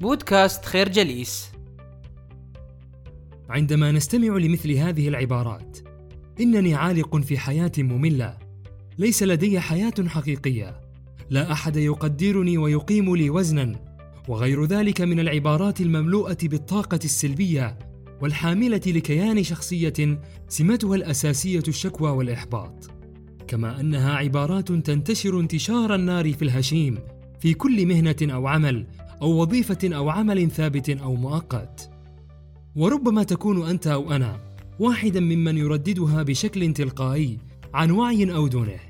بودكاست خير جليس. عندما نستمع لمثل هذه العبارات إنني عالق في حياة مملة. ليس لدي حياة حقيقية. لا أحد يقدرني ويقيم لي وزنا وغير ذلك من العبارات المملوءة بالطاقة السلبية والحاملة لكيان شخصية سمتها الأساسية الشكوى والإحباط. كما أنها عبارات تنتشر انتشار النار في الهشيم في كل مهنة أو عمل أو وظيفة أو عمل ثابت أو مؤقت. وربما تكون أنت أو أنا واحدا ممن يرددها بشكل تلقائي عن وعي أو دونه.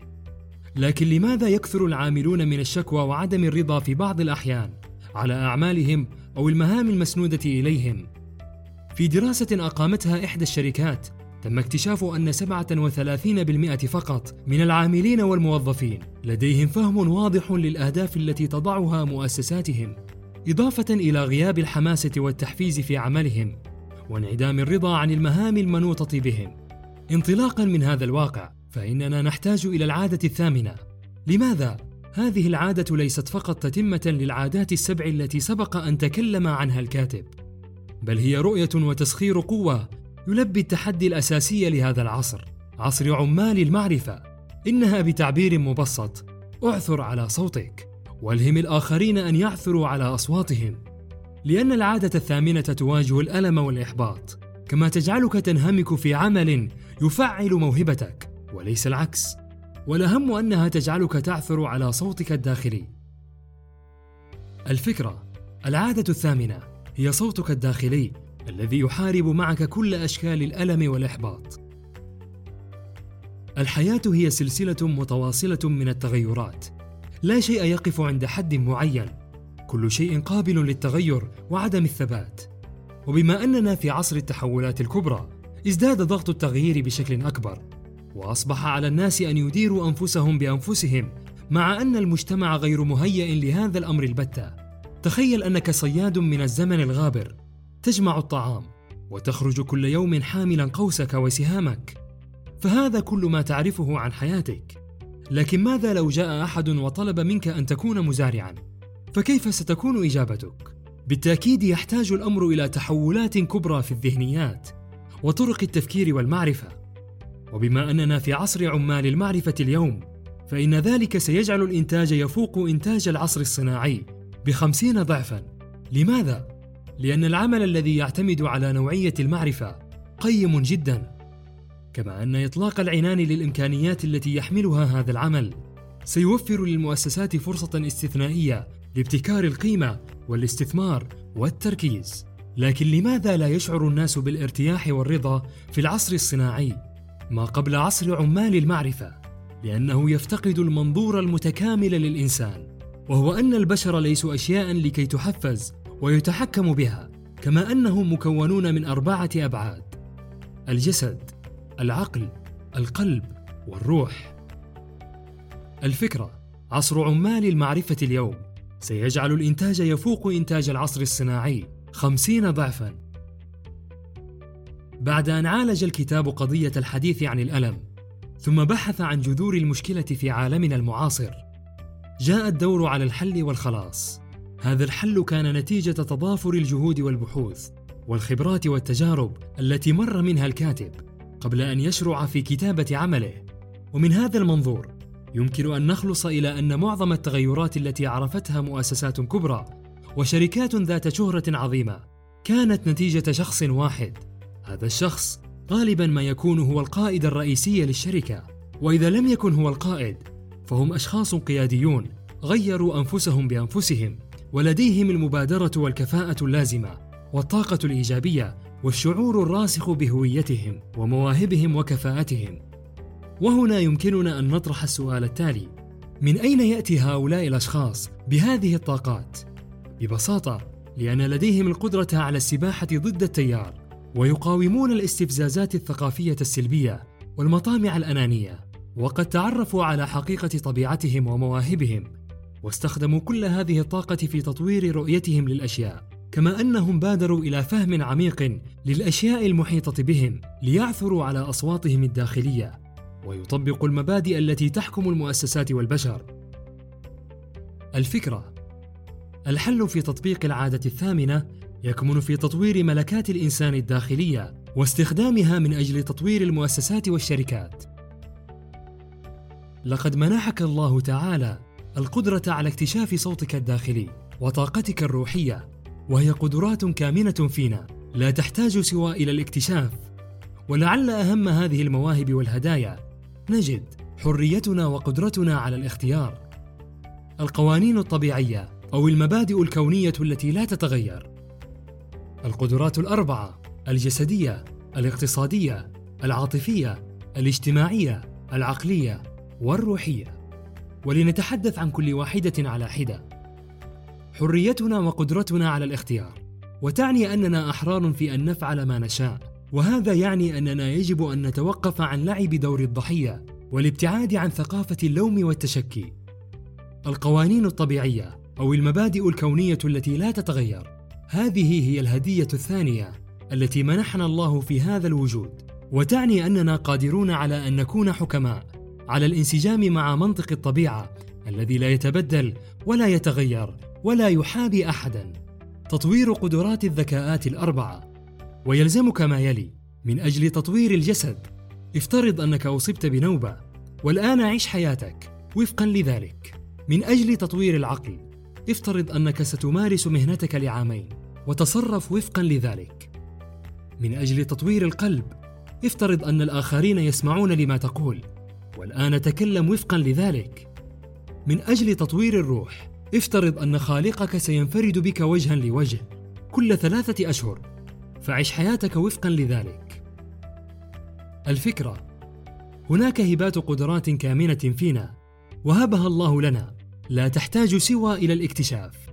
لكن لماذا يكثر العاملون من الشكوى وعدم الرضا في بعض الأحيان على أعمالهم أو المهام المسنودة إليهم؟ في دراسة أقامتها إحدى الشركات تم اكتشاف أن 37% فقط من العاملين والموظفين لديهم فهم واضح للأهداف التي تضعها مؤسساتهم، إضافة إلى غياب الحماسة والتحفيز في عملهم، وانعدام الرضا عن المهام المنوطة بهم. انطلاقا من هذا الواقع، فإننا نحتاج إلى العادة الثامنة. لماذا؟ هذه العادة ليست فقط تتمة للعادات السبع التي سبق أن تكلم عنها الكاتب، بل هي رؤية وتسخير قوة يلبي التحدي الأساسي لهذا العصر عصر عمال المعرفة إنها بتعبير مبسط اعثر على صوتك والهم الآخرين أن يعثروا على أصواتهم. لأن العادة الثامنة تواجه الألم والإحباط. كما تجعلك تنهمك في عمل يفعل موهبتك وليس العكس. والأهم أنها تجعلك تعثر على صوتك الداخلي. الفكرة العادة الثامنة هي صوتك الداخلي الذي يحارب معك كل أشكال الألم والإحباط. الحياة هي سلسلة متواصلة من التغيرات. لا شيء يقف عند حد معين. كل شيء قابل للتغير وعدم الثبات. وبما أننا في عصر التحولات الكبرى ازداد ضغط التغيير بشكل أكبر. وأصبح على الناس أن يديروا أنفسهم بأنفسهم مع أن المجتمع غير مهيئ لهذا الأمر البتة. تخيل أنك صياد من الزمن الغابر تجمع الطعام وتخرج كل يوم حاملا قوسك وسهامك. فهذا كل ما تعرفه عن حياتك. لكن ماذا لو جاء أحد وطلب منك أن تكون مزارعا؟ فكيف ستكون إجابتك؟ بالتأكيد يحتاج الأمر إلى تحولات كبرى في الذهنيات وطرق التفكير والمعرفة. وبما أننا في عصر عمال المعرفة اليوم فإن ذلك سيجعل الإنتاج يفوق إنتاج العصر الصناعي بخمسين ضعفا. لماذا؟ لأن العمل الذي يعتمد على نوعية المعرفة قيم جدا. كما أن إطلاق العنان للإمكانيات التي يحملها هذا العمل. سيوفر للمؤسسات فرصة استثنائية لابتكار القيمة والاستثمار والتركيز. لكن لماذا لا يشعر الناس بالارتياح والرضا في العصر الصناعي؟ ما قبل عصر عمال المعرفة. لأنه يفتقد المنظور المتكامل للإنسان. وهو أن البشر ليسوا أشياء لكي تحفز ويتحكم بها كما أنهم مكونون من أربعة أبعاد. الجسد العقل القلب والروح. الفكرة عصر عمال المعرفة اليوم. سيجعل الإنتاج يفوق إنتاج العصر الصناعي. خمسين ضعفا. بعد أن عالج الكتاب قضية الحديث عن الألم ثم بحث عن جذور المشكلة في عالمنا المعاصر جاء الدور على الحل والخلاص. هذا الحل كان نتيجة تضافر الجهود والبحوث والخبرات والتجارب التي مر منها الكاتب. قبل أن يشرع في كتابة عمله. ومن هذا المنظور يمكن أن نخلص إلى أن معظم التغيرات التي عرفتها مؤسسات كبرى وشركات ذات شهرة عظيمة كانت نتيجة شخص واحد. هذا الشخص غالبا ما يكون هو القائد الرئيسي للشركة. وإذا لم يكن هو القائد فهم أشخاص قياديون غيروا أنفسهم بأنفسهم ولديهم المبادرة والكفاءة اللازمة والطاقة الإيجابية والشعور الراسخ بهويتهم ومواهبهم وكفاءتهم. وهنا يمكننا أن نطرح السؤال التالي: من أين يأتي هؤلاء الأشخاص بهذه الطاقات؟ ببساطة لأن لديهم القدرة على السباحة ضد التيار ويقاومون الاستفزازات الثقافية السلبية والمطامع الأنانية وقد تعرفوا على حقيقة طبيعتهم ومواهبهم واستخدموا كل هذه الطاقة في تطوير رؤيتهم للأشياء كما أنهم بادروا إلى فهم عميق للأشياء المحيطة بهم ليعثروا على أصواتهم الداخلية ويطبقوا المبادئ التي تحكم المؤسسات والبشر الفكرة الحل في تطبيق العادة الثامنة يكمن في تطوير ملكات الإنسان الداخلية واستخدامها من أجل تطوير المؤسسات والشركات. لقد منحك الله تعالى القدرة على اكتشاف صوتك الداخلي وطاقتك الروحية، وهي قدرات كامنة فينا لا تحتاج سوى إلى الاكتشاف. ولعل أهم هذه المواهب والهدايا نجد حريتنا وقدرتنا على الاختيار. القوانين الطبيعية أو المبادئ الكونية التي لا تتغير. القدرات الأربعة الجسدية، الاقتصادية، العاطفية، الاجتماعية، العقلية والروحية. ولنتحدث عن كل واحدة على حدة. حريتنا وقدرتنا على الاختيار، وتعني أننا أحرار في أن نفعل ما نشاء، وهذا يعني أننا يجب أن نتوقف عن لعب دور الضحية والابتعاد عن ثقافة اللوم والتشكي. القوانين الطبيعية أو المبادئ الكونية التي لا تتغير، هذه هي الهدية الثانية التي منحنا الله في هذا الوجود، وتعني أننا قادرون على أن نكون حكماء على الانسجام مع منطق الطبيعة الذي لا يتبدل ولا يتغير. ولا يحابي أحدا. تطوير قدرات الذكاءات الأربعة. ويلزمك ما يلي من أجل تطوير الجسد. افترض أنك أصبت بنوبة والآن عش حياتك وفقا لذلك. من أجل تطوير العقل افترض أنك ستمارس مهنتك لعامين وتصرف وفقا لذلك. من أجل تطوير القلب افترض أن الآخرين يسمعون لما تقول والآن تكلم وفقا لذلك. من أجل تطوير الروح افترض أن خالقك سينفرد بك وجها لوجه كل ثلاثة أشهر فعش حياتك وفقا لذلك. الفكرة هناك هبات قدرات كامنة فينا وهبها الله لنا لا تحتاج سوى إلى الاكتشاف.